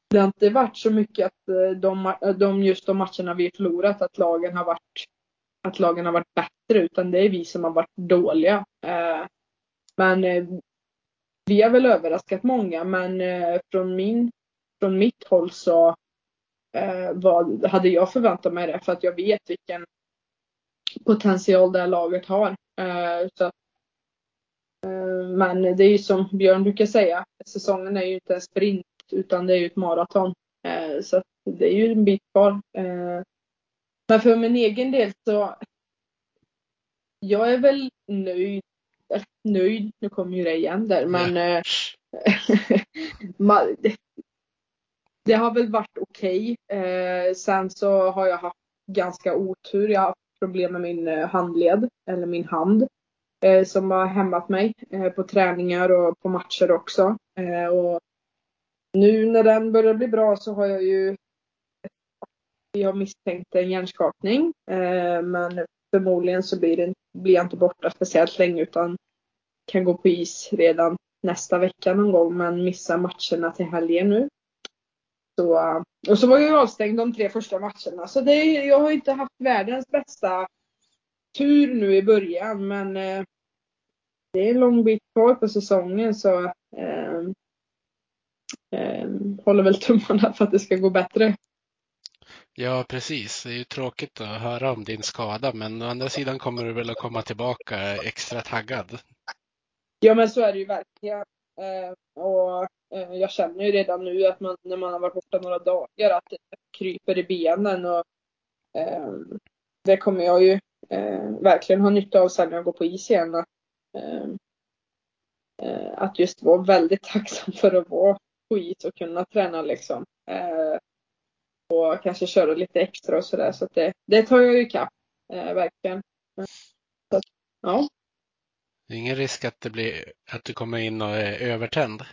det har inte varit så mycket att eh, de, eh, de, just de matcherna vi har förlorat, att lagen har varit att lagen har varit bättre utan det är vi som har varit dåliga. Men vi har väl överraskat många men från, min, från mitt håll så vad, hade jag förväntat mig det för att jag vet vilken potential det laget har. Eh, så eh, men det är ju som Björn brukar säga, säsongen är ju inte en sprint utan det är ju ett maraton. Eh, så det är ju en bit kvar. Men för min egen del så jag är väl nöjd. Nöjd, nu kommer ju det igen där, men eh, ma- det, det har väl varit okej. Eh, sen så har jag haft ganska otur. Jag har haft problem med min eh, handled, eller min hand, eh, som har hämmat mig eh, på träningar och på matcher också. Eh, och nu när den börjar bli bra så har jag ju jag misstänkt en hjärnskakning. Eh, men förmodligen så blir, det, blir jag inte borta speciellt länge utan kan gå på is redan nästa vecka någon gång men missar matcherna till helgen nu. Så, och så var jag ju avstängd de tre första matcherna så det, jag har inte haft världens bästa tur nu i början men eh, det är en lång bit kvar på säsongen så eh, eh, håller väl tummarna för att det ska gå bättre. Ja, precis. Det är ju tråkigt att höra om din skada, men å andra sidan kommer du väl att komma tillbaka extra taggad. Ja men så är det ju verkligen. Eh, och eh, jag känner ju redan nu att man, när man har varit borta några dagar att det kryper i benen och eh, det kommer jag ju eh, verkligen ha nytta av sen när jag går på is igen. Att, eh, eh att just vara väldigt tacksam för att vara på is och kunna träna liksom. Eh, och kanske köra lite extra och sådär. Så att det, det tar jag ju ikapp. Eh, verkligen. Så ja. Det är ingen risk att det blir att du kommer in och är övertänd.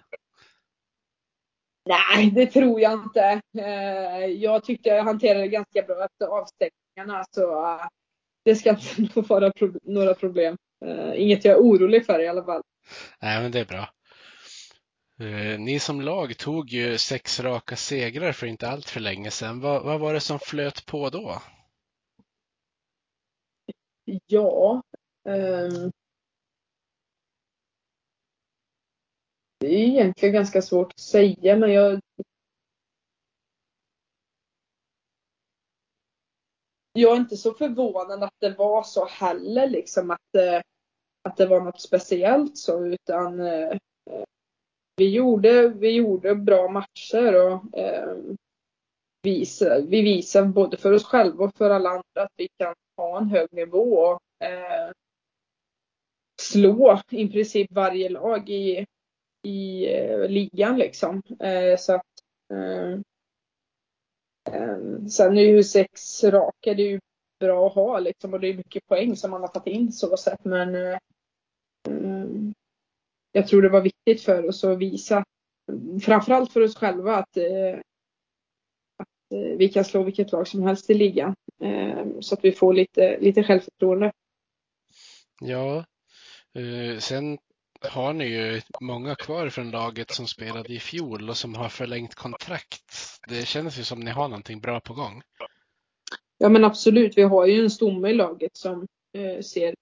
Nej, det tror jag inte. Eh, Jag tyckte jag hanterade det ganska bra efter avstängningarna så eh, det ska inte vara några problem. Eh, Inget jag är orolig för i alla fall. Nej, men det är bra. Ni som lag tog ju sex raka segrar för inte allt för länge sedan. Vad, vad var det som flöt på då? Ja. ehm, Det är egentligen ganska svårt att säga men jag Jag är inte så förvånad att det var så heller liksom att, eh, att det var något speciellt så utan eh, vi gjorde, vi gjorde bra matcher och eh, visa, vi visade både för oss själva och för alla andra att vi kan ha en hög nivå och eh, slå i princip varje lag i, i eh, ligan liksom. Eh, så att, eh, eh, sen är ju sex raka, det är ju bra att ha liksom och det är mycket poäng som man har tagit in så sett men eh, mm, jag tror det var viktigt för oss att visa, framförallt för oss själva, att, eh, att eh, vi kan slå vilket lag som helst i ligan. Eh, så att vi får lite, lite självförtroende. Ja, eh, sen har ni ju många kvar från laget som spelade i fjol och som har förlängt kontrakt. Det känns ju som ni har någonting bra på gång. Ja men absolut, vi har ju en stomme i laget som eh, ser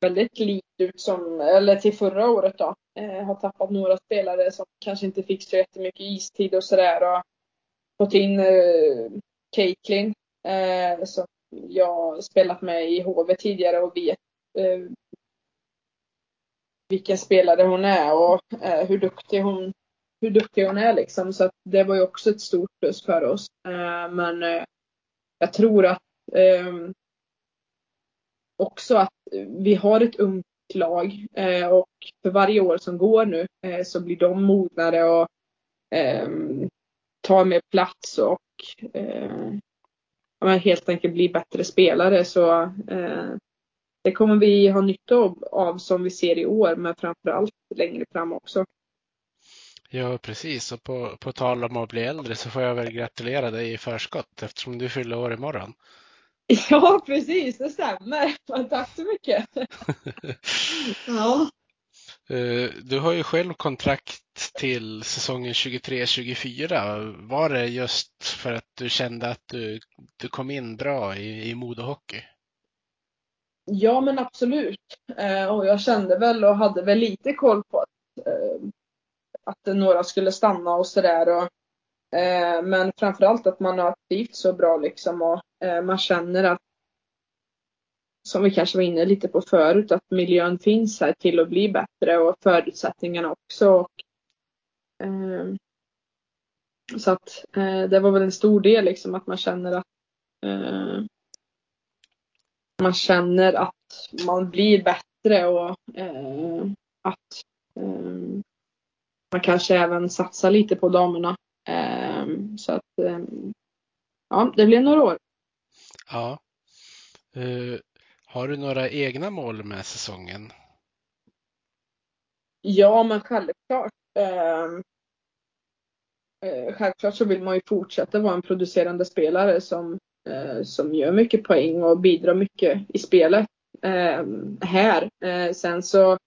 väldigt likt ut som, eller till förra året då. Eh, har tappat några spelare som kanske inte fick så jättemycket istid och sådär. Och fått in eh, Caitlin eh, som jag spelat med i HV tidigare och vet eh, vilken spelare hon är och eh, hur duktig hon hur duktig hon är liksom. Så att det var ju också ett stort plus för oss. Eh, men eh, jag tror att ehm, också att vi har ett ungt lag eh, och för varje år som går nu eh, så blir de mognare och ehm, tar mer plats och eh, helt enkelt blir bättre spelare. Så eh, det kommer vi ha nytta av som vi ser i år, men framförallt längre fram också. Ja, precis. Och på, på tal om att bli äldre så får jag väl gratulera dig i förskott eftersom du fyller år imorgon. Ja, precis. Det stämmer. Tack så mycket. ja. Eh, du har ju själv kontrakt till säsongen 23-24. Var det just för att du kände att du, du kom in bra i, i modehockey? Ja, men absolut. Eh, och jag kände väl och hade väl lite koll på att, eh, att några skulle stanna och sådär. Eh, men framförallt att man har trivts så bra liksom och eh, man känner att som vi kanske var inne lite på förut, att miljön finns här till att bli bättre och förutsättningarna också. Och, eh, så att eh, det var väl en stor del liksom att man känner att eh, man känner att man blir bättre och eh, att eh, man kanske även satsar lite på damerna. Eh, så att ja, det blev några år. Ja. Har du några egna mål med säsongen? Ja, men självklart. Eh, självklart så vill man ju fortsätta vara en producerande spelare som, eh, Eh, som gör mycket poäng och bidrar mycket i spelet eh, här. Eh, sen så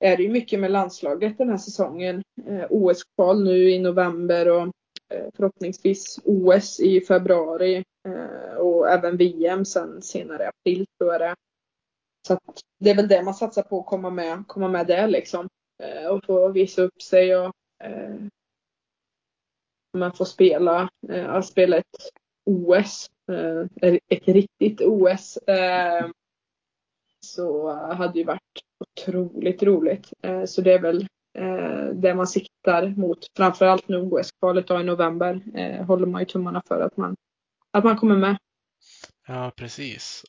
är det ju mycket med landslaget den här säsongen. Eh, OS-kval nu i november och eh, förhoppningsvis OS i februari Eh, och även VM sen senare i april tror jag det Så att det är väl det man satsar på att komma med, komma med där liksom. Eh, och få visa upp sig och eh, man får spela, eh, spela ett OS, ett riktigt OS. Eh, så hade ju varit otroligt roligt. Eh, så det är väl eh, det man siktar mot. Framförallt nu OS-kvalet i november eh, håller man ju tummarna för att man att man kommer med. Ja, precis.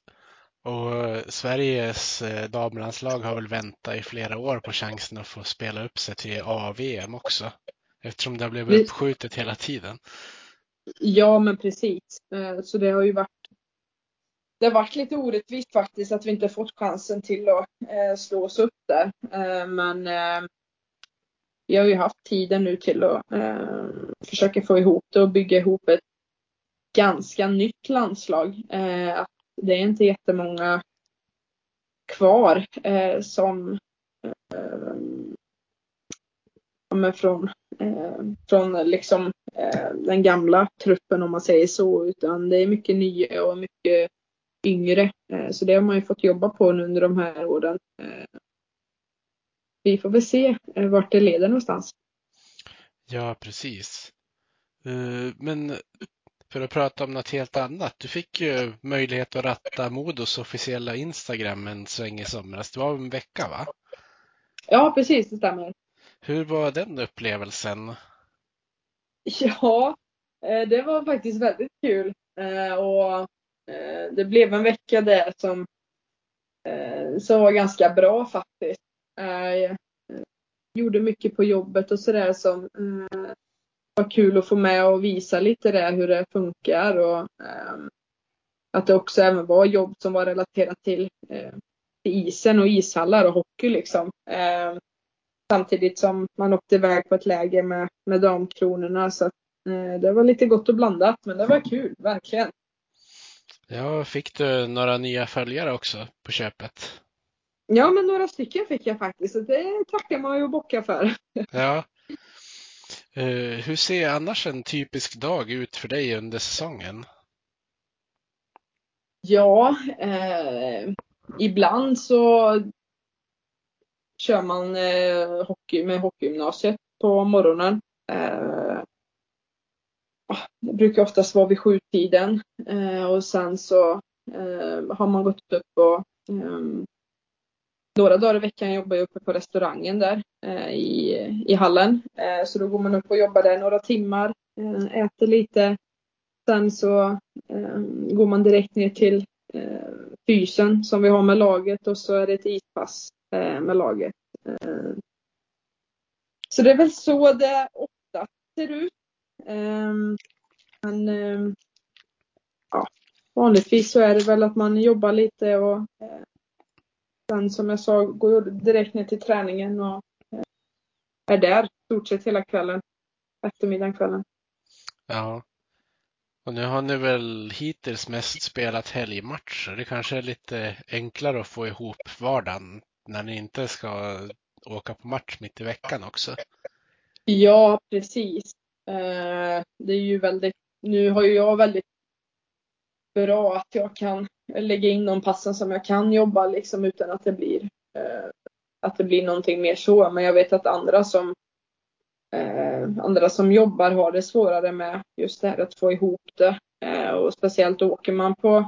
Och eh, Sveriges eh, damlandslag har väl väntat i flera år på chansen att få spela upp sig till AVM också. Eftersom det har blivit uppskjutet hela tiden. Ja, men precis. Eh, så det har ju varit det har varit lite orättvist faktiskt att vi inte fått chansen till att eh, slå oss upp där. Eh, men vi har ju haft tiden nu till att försöka få ihop det och bygga ihop ett ganska nytt landslag. Det är inte jättemånga kvar som kommer från, från liksom den gamla truppen om man säger så, utan det är mycket nya och mycket yngre. Eh, så det har man ju fått jobba på under de här åren. Eh, vi får väl se vart det leder någonstans. Ja, precis. Men för att prata om något helt annat. Du fick ju möjlighet att ratta Modos officiella Instagram en sväng i somras. Det var en vecka va? Ja, precis, det stämmer. Hur var den upplevelsen? Ja, eh, det var faktiskt väldigt kul. Eh, och eh, det blev en vecka där som, som var ganska bra faktiskt. Jag gjorde mycket på jobbet och sådär som var kul att få med och visa lite där hur det funkar och ehm, att det också även var jobb som var relaterat till, till isen och ishallar och hockey liksom. Ehm, Samtidigt som man åkte iväg på ett läger med, med damkronorna så att, eh, det var lite gott och blandat men det var kul, verkligen. Ja, fick du några nya följare också på köpet? Ja, men några stycken fick jag faktiskt. Så det tackar man ju och bockar för. Ja. Eh, hur ser annars en typisk dag ut för dig under säsongen? Ja, eh, ibland så kör man eh, hockey med hockeygymnasiet på morgonen. Eh, ah, det brukar oftast vara vid sjutiden eh, och sen så eh, har man gått upp och ehm, några dagar i veckan jobbar jag uppe på restaurangen där eh, i, i hallen. Eh, så då går man upp och jobbar där några timmar, eh, äter lite. Sen så ehm, går man direkt ner till eh, fysen som vi har med laget och så är det ett ispass eh, med laget. Eh, så det är väl så det ofta ser ut. Ehm, men ehm, ja, vanligtvis så är det väl att man jobbar lite och eh, Sen som jag sa, går direkt ner till träningen och är där stort sett hela kvällen. Eftermiddagen, kvällen. Ja. Och nu har ni väl hittills mest spelat helgmatcher. Det kanske är lite enklare att få ihop vardagen när ni inte ska åka på match mitt i veckan också. Ja, precis. Eh, det är ju väldigt, nu har ju jag väldigt bra att jag kan lägga in de passen som jag kan jobba liksom utan att det blir eh, att det blir någonting mer så. Men jag vet att andra som Eh, andra som jobbar har det svårare med just det här att få ihop det. Eh, och speciellt åker man på,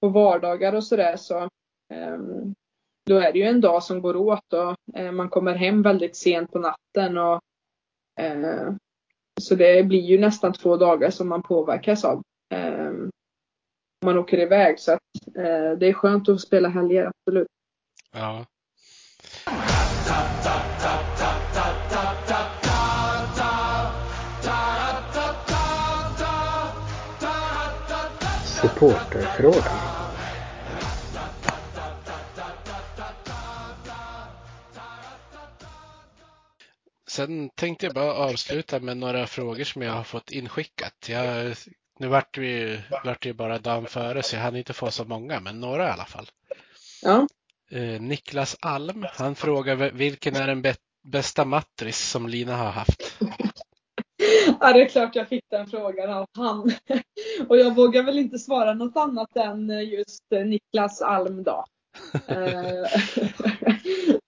på vardagar och sådär så ehm, då är det ju en dag som går åt och eh, man kommer hem väldigt sent på natten och eh, så det blir ju nästan två dagar som man påverkas av. Ehm, man åker iväg. Så att, eh, det är skönt att spela helger, absolut. Ja. Supporterfrågan. Sen tänkte jag bara avsluta med några frågor som jag har fått inskickat. Jag nu vart ju, vart det ju bara dagen före så jag hann inte få så många, men några i alla fall. Ja. Eh, Niklas Alm, han frågar vilken är den bästa matris som Lina har haft? Ja, det är klart jag fick den frågan av han. Och jag vågar väl inte svara något annat än just Niklas Alm då. Eh,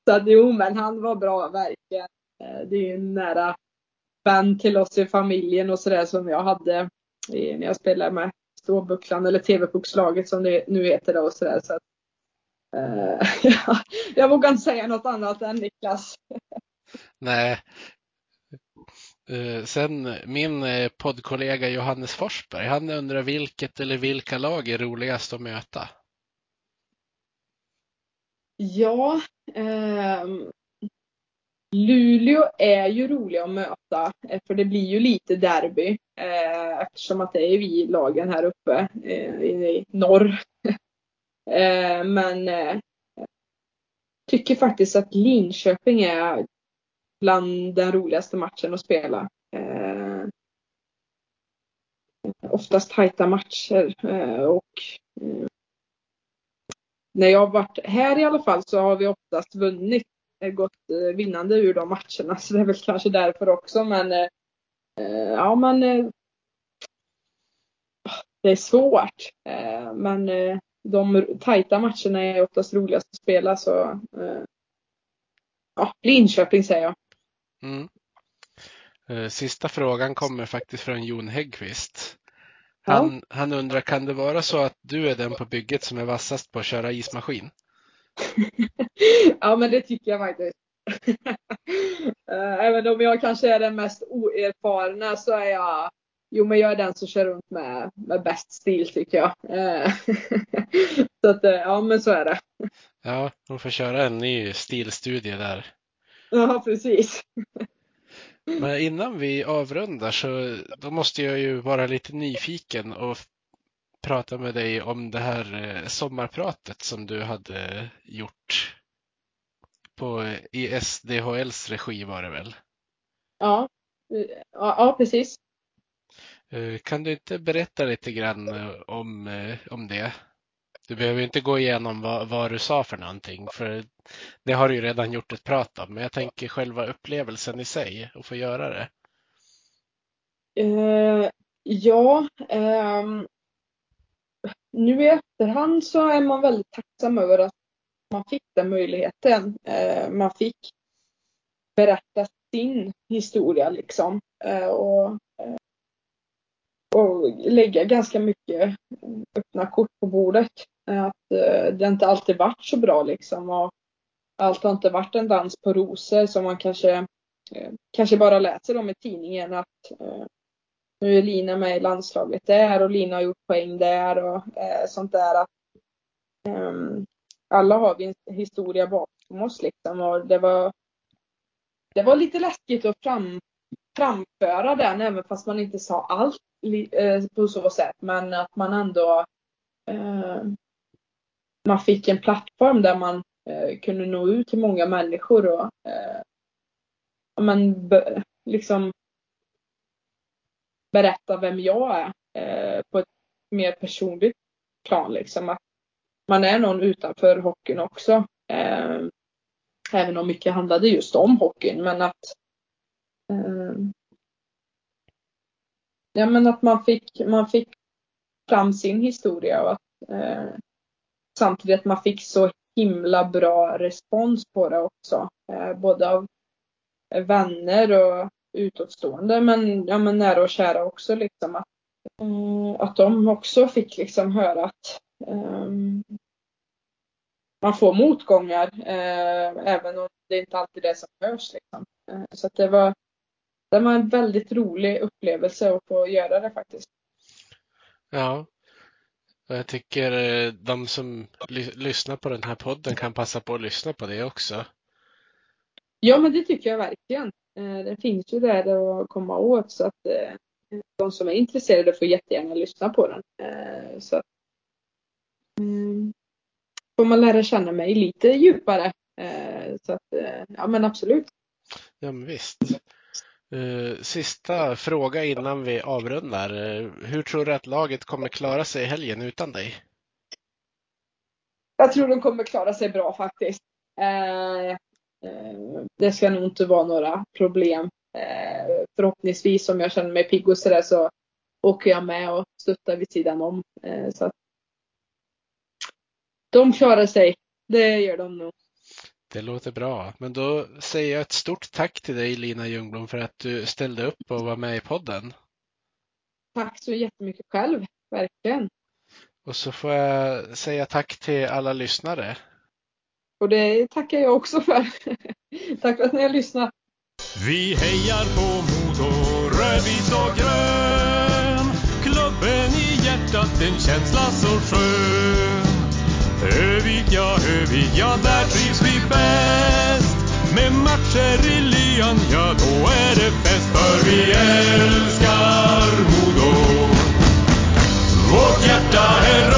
så att jo, men han var bra verkligen. Eh, det är ju en nära vän till oss i familjen och sådär som jag hade när jag spelade med Ståbucklan eller TV-puckslaget som det nu heter då och sådär. Så att, ja, jag vågar inte säga något annat än Niklas. Nej. Eh, sen min eh, poddkollega Johannes Forsberg, han undrar vilket eller vilka lag är roligast att möta? Ja, eh, Luleå är ju roliga att möta eh, för det blir ju lite derby eh, eftersom att det är vi lagen här uppe eh, i norr. Men tycker faktiskt att Linköping är bland den roligaste matchen att spela. Eh, oftast tajta matcher eh, och mm. när jag har varit här i alla fall så har vi oftast vunnit eh, gått eh, vinnande ur de matcherna. Så det är väl kanske därför också. Men eh, ja, men det är svårt. Men de tajta matcherna är oftast roligast att spela. Så ja, Linköping säger jag. Mm. Sista frågan kommer faktiskt från Jon Häggqvist. Han, ja. han undrar, kan det vara så att du är den på bygget som är vassast på att köra ismaskin? ja, men det tycker jag faktiskt. Eh, även om jag kanske är den mest oerfarna så är jag Jo, men jag är den som kör runt med, med bäst stil tycker jag. Eh, så att, eh, ja men så är det. Ja, hon får köra en ny stilstudie där. Ja, precis. Men innan vi avrundar så då måste jag ju vara lite nyfiken och prata med dig om det här eh, sommarpratet som du hade gjort på, i SDHLs regi var det väl? Ja, ja, precis. Eh, kan du inte berätta lite grann eh, om, om det? Du behöver inte gå igenom vad, vad, du sa för någonting, för det har du ju redan gjort ett prat om. Men jag tänker själva upplevelsen i sig, att få göra det. Uh, ja, um, nu i efterhand så är man väldigt tacksam över att man fick den möjligheten. Uh, man fick berätta sin historia liksom. Uh, och och lägga ganska mycket öppna kort på bordet. Att eh, det inte alltid varit så bra liksom. Och allt har inte varit en dans på rosor som man kanske, eh, kanske bara läser om i tidningen. Att eh, nu är Lina med i landslaget där och Lina har gjort poäng där och sånt där. Att, ehm, alla har vi en historia bakom oss liksom. Och det var, det var lite läskigt att fram, framföra den även fast man inte sa allt på så sätt. Men att man ändå eh, man fick en plattform där man eh, kunde nå ut till många människor och eh, men, be, liksom berätta vem jag är eh, på ett mer personligt plan. Liksom. Att man är någon utanför hockeyn också. Eh, även om mycket handlade just om hockeyn. Men att eh, ja, men att man fick, man fick fram sin historia och att eh, samtidigt att man fick så himla bra respons på det också. Eh, både av eh, vänner och utåtstående men, ja, men nära och kära också. Liksom, att, eh, att de också fick liksom höra att eh, man får motgångar eh, även om det inte alltid är det som hörs. Liksom. Eh, så att det var det var en väldigt rolig upplevelse att få göra det faktiskt. Ja, jag tycker eh, de som ly lyssnar på den här podden kan passa på att lyssna på det också. Ja, men det tycker jag verkligen. Eh, det finns ju där att komma åt så att eh, de som är intresserade får jättegärna lyssna på den. Så att, mm, får man lära känna mig lite djupare. Så att, ja men absolut. Ja men visst. Uh, sista fråga innan vi avrundar. Eh, hur tror du att laget kommer klara sig i helgen utan dig? Jag tror de kommer klara sig bra faktiskt. Uh, det ska nog inte vara några problem. förhoppningsvis om jag känner mig pigg och sådär så åker jag med och stöttar vid sidan om. så att de klarar sig. Det gör de nog. Det låter bra. Men då säger jag ett stort tack till dig Lina Ljungblom för att du ställde upp och var med i podden. Tack så jättemycket själv, verkligen. Och så får jag säga tack till alla lyssnare. Och det tackar jag också för. tack för att ni har lyssnat. Vi hejar på Modo, rödvit och grön. Klubben i hjärtat, en känsla så skön. Övik, ja, Övik, ja, där trivs bäst med matcher i lyan, ja då är det fest. För vi älskar Modo, vårt hjärta är